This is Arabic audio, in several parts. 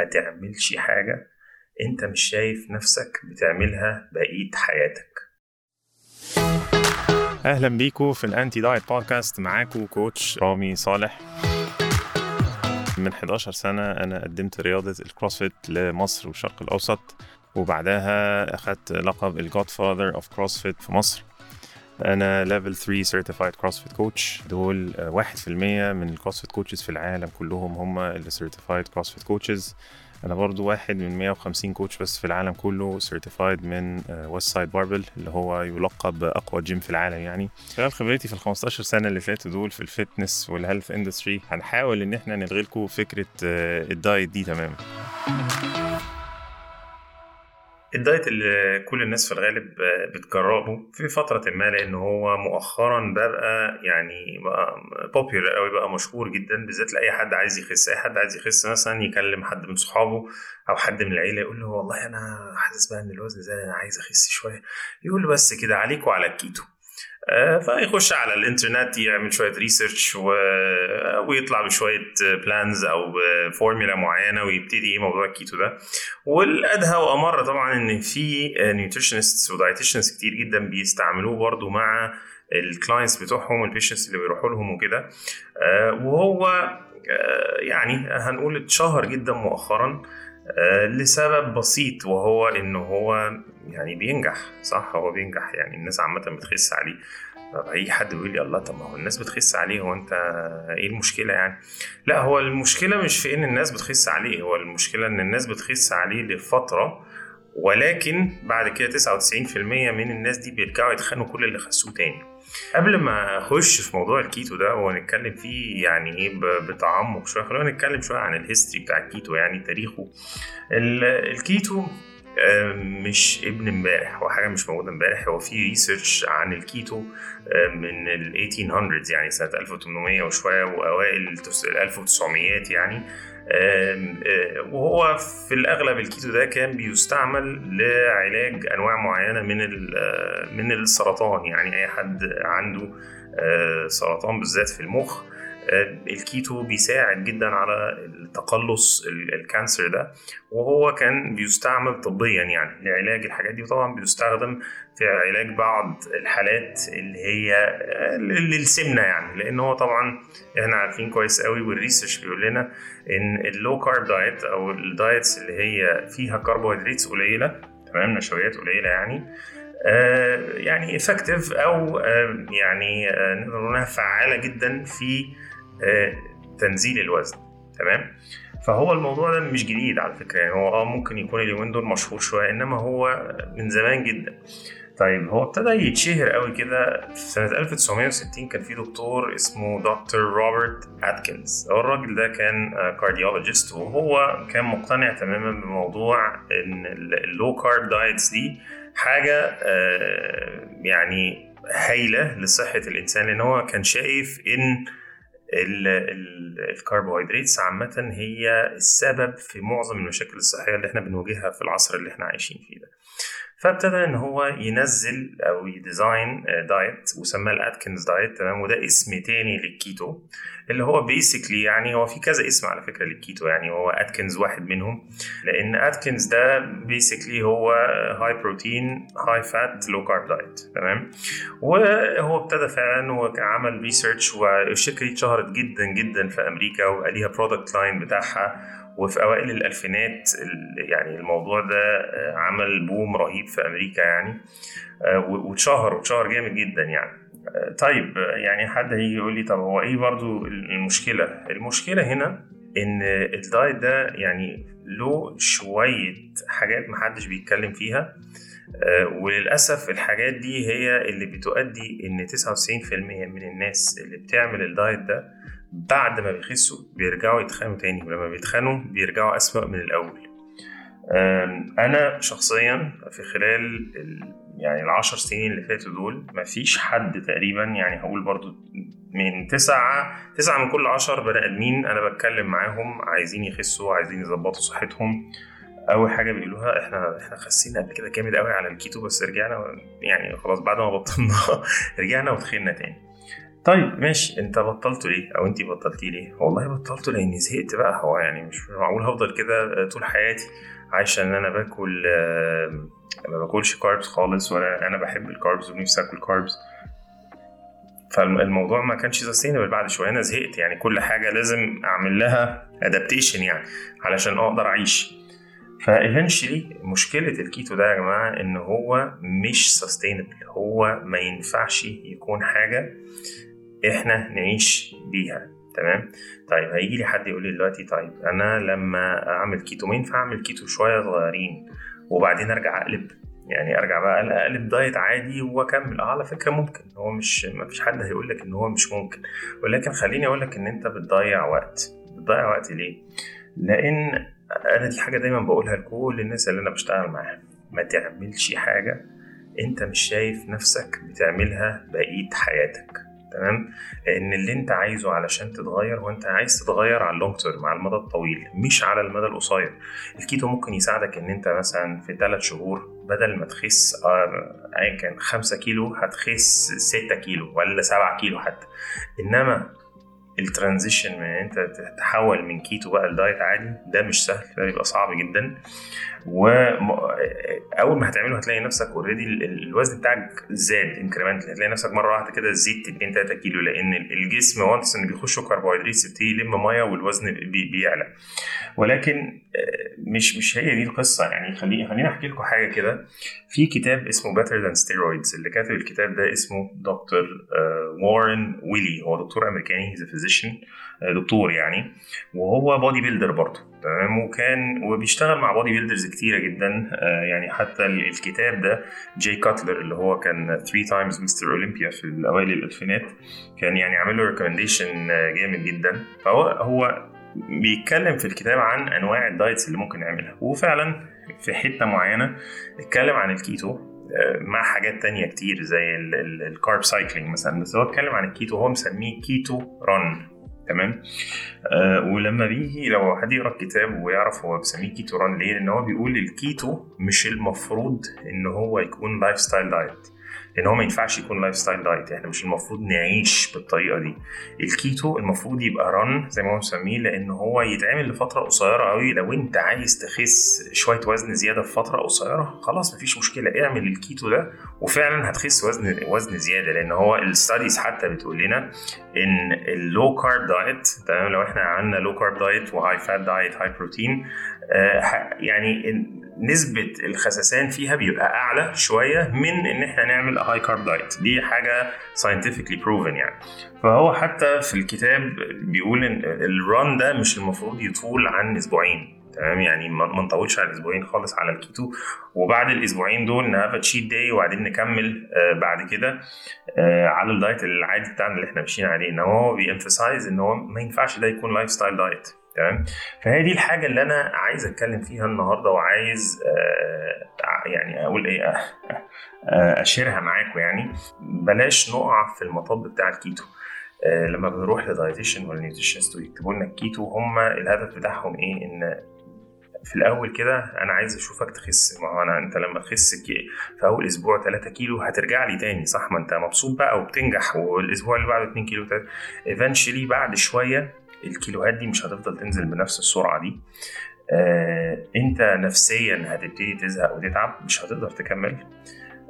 ما تعملش حاجة أنت مش شايف نفسك بتعملها بقية حياتك. أهلا بيكم في ال Anti Diet Podcast معاكم coach رامي صالح. من 11 سنة أنا قدمت رياضة ال CrossFit لمصر والشرق الأوسط وبعدها أخدت لقب ال godfather of CrossFit في مصر. أنا level 3 certified CrossFit coach دول 1% من ال CrossFit coaches في العالم كلهم هم اللي certified CrossFit coaches أنا برضو واحد من 150 coach بس في العالم كله certified من Westside Barbell اللي هو يلقب اقوى جيم في العالم يعني. خلال خبرتي في ال 15 سنة اللي فاتوا دول في ال fitness وال health industry هنحاول إن إحنا نلغي لكم فكرة ال diet دي تماما. ال diet اللي كل الناس في الغالب بتجربه في فترة ما لأن هو مؤخرا بقى يعني بقى قوي بقى مشهور جدا بالذات لأي حد عايز يخس. أي حد عايز يخس مثلا يكلم حد من صحابه أو حد من العيلة يقول له والله أنا حاسس بقى إن الوزن زاد أنا عايز أخس شوية. يقول له بس كده عليك وعلى الكيتو. فيخش على الانترنت يعمل شوية research و... ويطلع بشوية plans أو فورمولا معينة ويبتدي موضوع الكيتو ده. والأدهى وأمر طبعا إن في nutritionists و dietitians كتير جدا بيستعملوه برضو مع ال clients بتوعهم وال patients اللي بيروحوا لهم وكده. وهو يعني هنقول اتشهر جدا مؤخرا. لسبب بسيط وهو إن هو يعني بينجح صح؟ هو بينجح يعني الناس عامة بتخس عليه. أي حد بيقول لي الله طب ما هو الناس بتخس عليه هو أنت إيه المشكلة يعني؟ لا هو المشكلة مش في إن الناس بتخس عليه هو المشكلة إن الناس بتخس عليه لفترة ولكن بعد كده 99% من الناس دي بيرجعوا يتخانوا كل اللي خسوه تاني. قبل ما أخش في موضوع الكيتو ده ونتكلم فيه يعني إيه بتعمق شوية. خلينا نتكلم شوية عن ال history بتاع الكيتو يعني تاريخه. الكيتو مش ابن امبارح هو حاجة مش موجودة امبارح. هو في research عن الكيتو من ال 1800 يعني سنة 1800 وشوية وأوائل ال 1900 يعني. وهو في الأغلب الكيتو ده كان بيستعمل لعلاج أنواع معينة من من السرطان. يعني أي حد عنده سرطان بالذات في المخ الكيتو بيساعد جدا على تقلص ال cancer ده وهو كان بيستعمل طبيا يعني لعلاج الحاجات دي وطبعا بيستخدم في علاج بعض الحالات اللي هي للسمنة يعني لأن هو طبعا إحنا عارفين كويس قوي وال research بيقول لنا إن ال low carb diet أو ال diets اللي هي فيها كربوهيدرات قليلة تمام نشويات قليلة يعني آه يعني effective أو آه يعني آه نقدر نقولها فعالة جدا في تنزيل الوزن تمام؟ فهو الموضوع ده مش جديد على فكرة يعني هو آه ممكن يكون اليومين دول مشهور شوية إنما هو من زمان جدا. طيب هو ابتدى يتشهر قوي كده في سنة 1960 كان في دكتور اسمه دكتور روبرت أتكنز. هو الراجل ده كان cardiologist وهو كان مقتنع تماما بموضوع إن ال low carb diets دي حاجة يعني هايلة لصحة الإنسان لأن هو كان شايف إن الكربوهيدرات عامة هي السبب في معظم المشاكل الصحية اللي إحنا بنواجهها في العصر اللي إحنا عايشين فيه ده. فابتدى إن هو ينزل أو ي design diet وسماه ال Atkins diet تمام؟ وده اسم تاني للكيتو اللي هو basically يعني هو في كذا اسم على فكرة للكيتو يعني هو اتكنز واحد منهم. لأن اتكنز ده basically هو high protein high fat low carb diet تمام؟ وهو ابتدى فعلا وعمل research والشركة دي اتشهرت جدا جدا في أمريكا وبقى ليها product line بتاعها. وفي أوائل الألفينات يعني الموضوع ده عمل boom رهيب في أمريكا يعني. واتشهر واتشهر جامد جدا يعني. طيب يعني حد هيجي يقول لي طب هو إيه برضو المشكلة؟ المشكلة هنا إن الدايت ده يعني له شوية حاجات محدش بيتكلم فيها. وللأسف الحاجات دي هي اللي بتؤدي إن 99% من الناس اللي بتعمل الدايت ده بعد ما بيخسوا بيرجعوا يتخانوا تاني. ولما بيتخانوا بيرجعوا أسوأ من الأول. أنا شخصيا في خلال يعني العشر سنين اللي فاتوا دول مفيش حد تقريبا يعني هقول برضو من تسعة تسعة من كل عشر بني آدمين أنا بتكلم معاهم عايزين يخسوا عايزين يظبطوا صحتهم. أول حاجة بيقولوها إحنا إحنا خسينا قبل كده جامد قوي على الكيتو بس رجعنا يعني خلاص بعد ما بطلنا رجعنا وتخنا تاني. طيب ماشي أنت بطلته ليه أو انت بطلتيه ليه؟ والله بطلته لأني زهقت بقى هو يعني مش معقول هفضل كده طول حياتي. عايشة إن أنا باكل ما باكلش carbs خالص ولا أنا بحب ال carbs ونفسي آكل carbs فالموضوع ما كانش sustainable بعد شوية أنا زهقت. يعني كل حاجة لازم أعمل لها adaptation يعني علشان أقدر أعيش. ف eventually مشكلة الكيتو ده يا جماعة إن هو مش sustainable هو ما ينفعش يكون حاجة إحنا نعيش بيها. تمام؟ طيب هيجي لي حد يقول لي دلوقتي طيب أنا لما أعمل كيتو ما ينفع اعمل كيتو شوية صغيرين وبعدين أرجع أقلب. يعني أرجع بقى أقلب diet عادي وأكمل. آه على فكرة ممكن. هو مش ما فيش حد هيقول لك إن هو مش ممكن. ولكن خليني أقول لك إن أنت بتضيع وقت. بتضيع وقت ليه؟ لأن أنا دي حاجة دايما بقولها لكل الناس اللي أنا بشتغل معاها. ما تعملش حاجة أنت مش شايف نفسك بتعملها بقية حياتك. تمام؟ لأن اللي أنت عايزه علشان تتغير هو أنت عايز تتغير على ال long term على المدى الطويل مش على المدى القصير. الكيتو ممكن يساعدك إن أنت مثلا في ثلاث شهور بدل ما تخس ايا كان 5 كيلو هتخس 6 كيلو ولا 7 كيلو حتى. إنما ال transition من إن أنت تتحول من كيتو بقى ل diet عادي ده مش سهل ده بيبقى صعب جدا. واول ما هتعمله هتلاقي نفسك already الوزن بتاعك زاد increment هتلاقي نفسك مرة واحدة كده زدت 2 3 كيلو لأن الجسم once إن بيخشه كربوهيدرات يبتدي يلم مية والوزن بيعلى. ولكن مش مش هي دي القصة. يعني خليني خليني أحكي لكم حاجة كده. في كتاب اسمه Better Than Steroids. اللي كاتب الكتاب ده اسمه دكتور وارن ويلي هو دكتور أمريكاني he's physician دكتور يعني. وهو bodybuilder برضه تمام؟ وكان وبيشتغل مع bodybuilders كتيرة جدا يعني حتى الكتاب ده Jay Cutler اللي هو كان 3 times Mr. Olympia في الاوائل الألفينات كان يعني عامل له recommendation جامد جدا. فهو هو بيتكلم في الكتاب عن أنواع ال diets اللي ممكن نعملها. وفعلا في حتة معينة اتكلم عن الكيتو. مع حاجات تانية كتير زي ال carb cycling مثلا. بس هو اتكلم عن الكيتو هو مسميه keto run. تمام؟ آه ولما بيجي لو حد يقرأ الكتاب ويعرف هو بيسميه keto run ليه لأن هو بيقول الكيتو مش المفروض إن هو يكون lifestyle diet لأن هو ما ينفعش يكون lifestyle diet إحنا مش المفروض نعيش بالطريقة دي. الكيتو المفروض يبقى run زي ما هو مسميه لأن هو يتعمل لفترة قصيرة قوي لو أنت عايز تخس شوية وزن زيادة في فترة قصيرة خلاص مفيش مشكلة. اعمل الكيتو ده وفعلا هتخس وزن وزن زيادة. لأن هو ال studies حتى بتقول لنا إن ال low carb diet تمام؟ لو إحنا عملنا low carb diet و high fat diet high protein يعني نسبة الخسسان فيها بيبقى أعلى شوية من إن إحنا نعمل high carb diet دي حاجة scientifically proven يعني. فهو حتى في الكتاب بيقول إن ال run ده مش المفروض يطول عن أسبوعين. تمام؟ يعني ما نطولش على أسبوعين خالص على الكيتو. وبعد الأسبوعين دول ن have cheat day وبعدين نكمل آه بعد كده آه على ال diet العادي بتاعنا اللي إحنا ماشيين عليه. إن هو بي emphasize إن هو ما ينفعش ده يكون lifestyle diet تمام؟ فهي دي الحاجة اللي أنا عايز أتكلم فيها النهارده وعايز آه يعني أقول إيه آه أ share ها معاكم يعني. بلاش نقع في المطب بتاع الكيتو. آه لما بنروح ل dietitian ولا nutritionist ويكتبوا لنا الكيتو هم الهدف بتاعهم إيه؟ إن في الأول كده أنا عايز أشوفك تخس. ما هو أنا أنت لما تخس في أول أسبوع 3 كيلو هترجع لي تاني صح؟ ما أنت مبسوط بقى وبتنجح والأسبوع اللي بعده 2 كيلو eventually بعد شوية الكيلوهات دي مش هتفضل تنزل بنفس السرعة دي. آه انت نفسيا هتبتدي تزهق وتتعب مش هتقدر تكمل.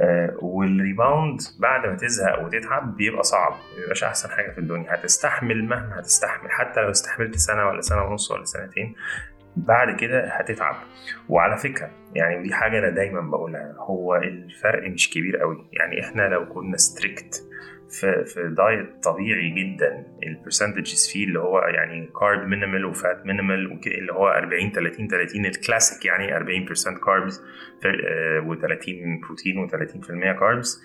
آه وال rebound بعد ما تزهق وتتعب بيبقى صعب مبيبقاش أحسن حاجة في الدنيا. هتستحمل مهما هتستحمل حتى لو استحملت سنة ولا سنة ونص ولا سنتين بعد كده هتتعب. وعلى فكرة يعني دي حاجة أنا دايما بقولها هو الفرق مش كبير قوي. يعني إحنا لو كنا strict في في diet طبيعي جدا. ال percentages فيه اللي هو يعني carb minimal و fat minimal اللي هو 40 30 30 الكلاسيك يعني 40% carbs و30 بروتين و30% carbs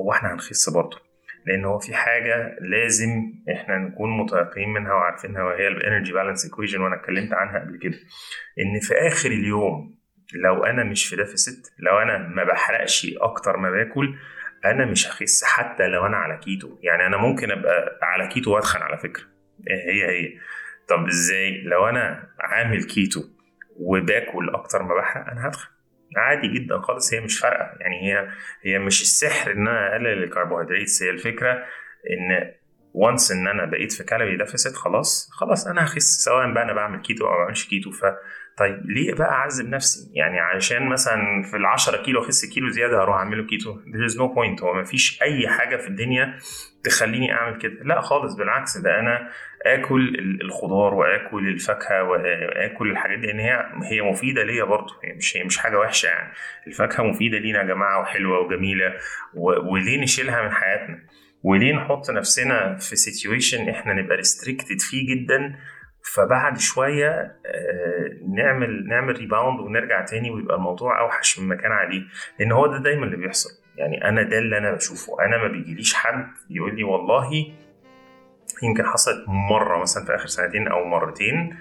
هو إحنا هنخس برضه لأن هو في حاجة لازم إحنا نكون متيقنين منها وعارفينها وهي ال energy balance equation وأنا اتكلمت عنها قبل كده. إن في آخر اليوم لو أنا مش في deficit لو أنا ما بحرقش أكتر ما باكل أنا مش هخس حتى لو أنا على كيتو. يعني أنا ممكن أبقى على كيتو وأتخن على فكرة. هي هي. طب إزاي؟ لو أنا عامل كيتو وباكل أكتر ما بحرق أنا هتخن. عادي جدا خالص هي مش فارقة. يعني هي هي مش السحر إن أنا أقلل الكربوهيدرات. هي الفكرة إن once إن أنا بقيت في calorie deficit خلاص خلاص أنا هخس. سواء بقى أنا بعمل كيتو أو ما بعملش كيتو ف طيب ليه بقى أعذب نفسي؟ يعني عشان مثلا في ال 10 كيلو أخس كيلو زيادة هروح أعمله كيتو there is no point. هو ما فيش أي حاجة في الدنيا تخليني أعمل كده. لا خالص بالعكس ده أنا آكل الخضار وآكل الفاكهة واكل الحاجات دي لأن هي هي مفيدة ليا برضه. هي مش هي مش حاجة وحشة يعني. الفاكهة مفيدة لينا يا جماعة وحلوة وجميلة وليه نشيلها من حياتنا؟ وليه نحط نفسنا في situation إحنا نبقى restricted فيه جدا؟ فبعد شوية نعمل نعمل rebound ونرجع تاني ويبقى الموضوع أوحش مما كان عليه. لأن هو ده دايما اللي بيحصل. يعني أنا ده اللي أنا بشوفه. أنا ما بيجيليش حد يقول لي والله يمكن حصلت مرة مثلا في آخر سنتين أو مرتين.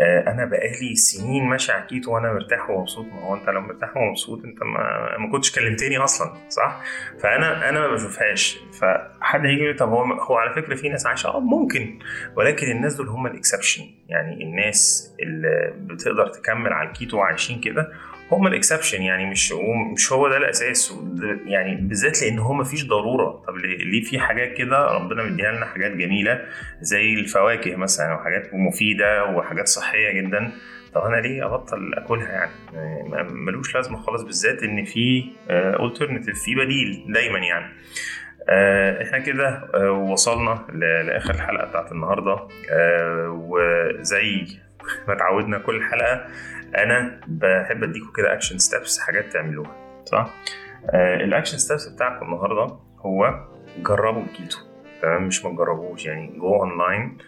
أنا بقالي سنين ماشي على كيتو وأنا مرتاح ومبسوط. ما هو أنت لو مرتاح ومبسوط أنت ما, ما كنتش كلمتني أصلا صح؟ فأنا أنا ما بشوفهاش. فحد هيجي يقول طب هو هو على فكرة في ناس عايشة. آه ممكن. ولكن الناس دول هم ال exception. يعني الناس اللي بتقدر تكمل على الكيتو وعايشين كده هم ال exception يعني مش مش هو ده الأساس. يعني بالذات لأن هو مفيش ضرورة. طب ليه؟ في حاجات كده ربنا مديها لنا حاجات جميلة زي الفواكه مثلا وحاجات مفيدة وحاجات صحية جدا. طب أنا ليه أبطل أكلها يعني؟ ملوش لازمة خالص بالذات إن في alternative في بديل دايما يعني. إحنا كده وصلنا لآخر الحلقة بتاعت النهارده. وزي ما اتعودنا كل حلقة. أنا بحب اديكم كده action steps حاجات تعملوها صح؟ ال action steps بتاعكم النهارده هو جربوا الكيتو تمام؟ مش ما تجربوش يعني go online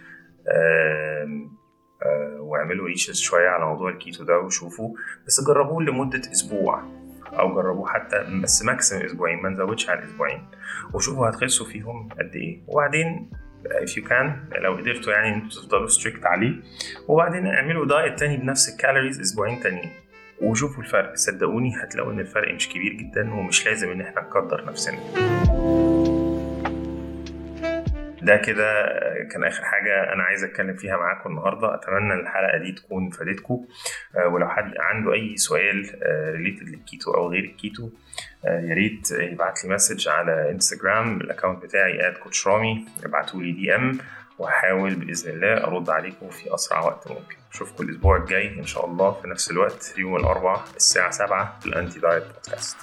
واعملوا research شوية على موضوع الكيتو ده وشوفوا. بس جربوه لمدة أسبوع أو جربوه حتى بس maximum أسبوعين ما نزودش على أسبوعين. وشوفوا هتخسوا فيهم قد إيه. وبعدين if you can لو قدرتوا يعني إنتوا تفضلوا strict عليه. وبعدين اعملوا diet تاني بنفس ال calories أسبوعين تانيين. وشوفوا الفرق صدقوني هتلاقوا إن الفرق مش كبير جدا ومش لازم إن إحنا نقدر نفسنا. ده كده كان آخر حاجة أنا عايز أتكلم فيها معاكم النهارده. أتمنى الحلقة دي تكون فادتكم ولو حد عنده أي سؤال related للكيتو أو غير الكيتو يا ريت يبعت لي message على انستجرام ال account بتاعي @coach رامي. ابعتوا لي DM وهحاول بإذن الله أرد عليكم في أسرع وقت ممكن. أشوفكم الأسبوع الجاي إن شاء الله في نفس الوقت يوم الأربعاء الساعة 7 في الأنتي دايت بودكاست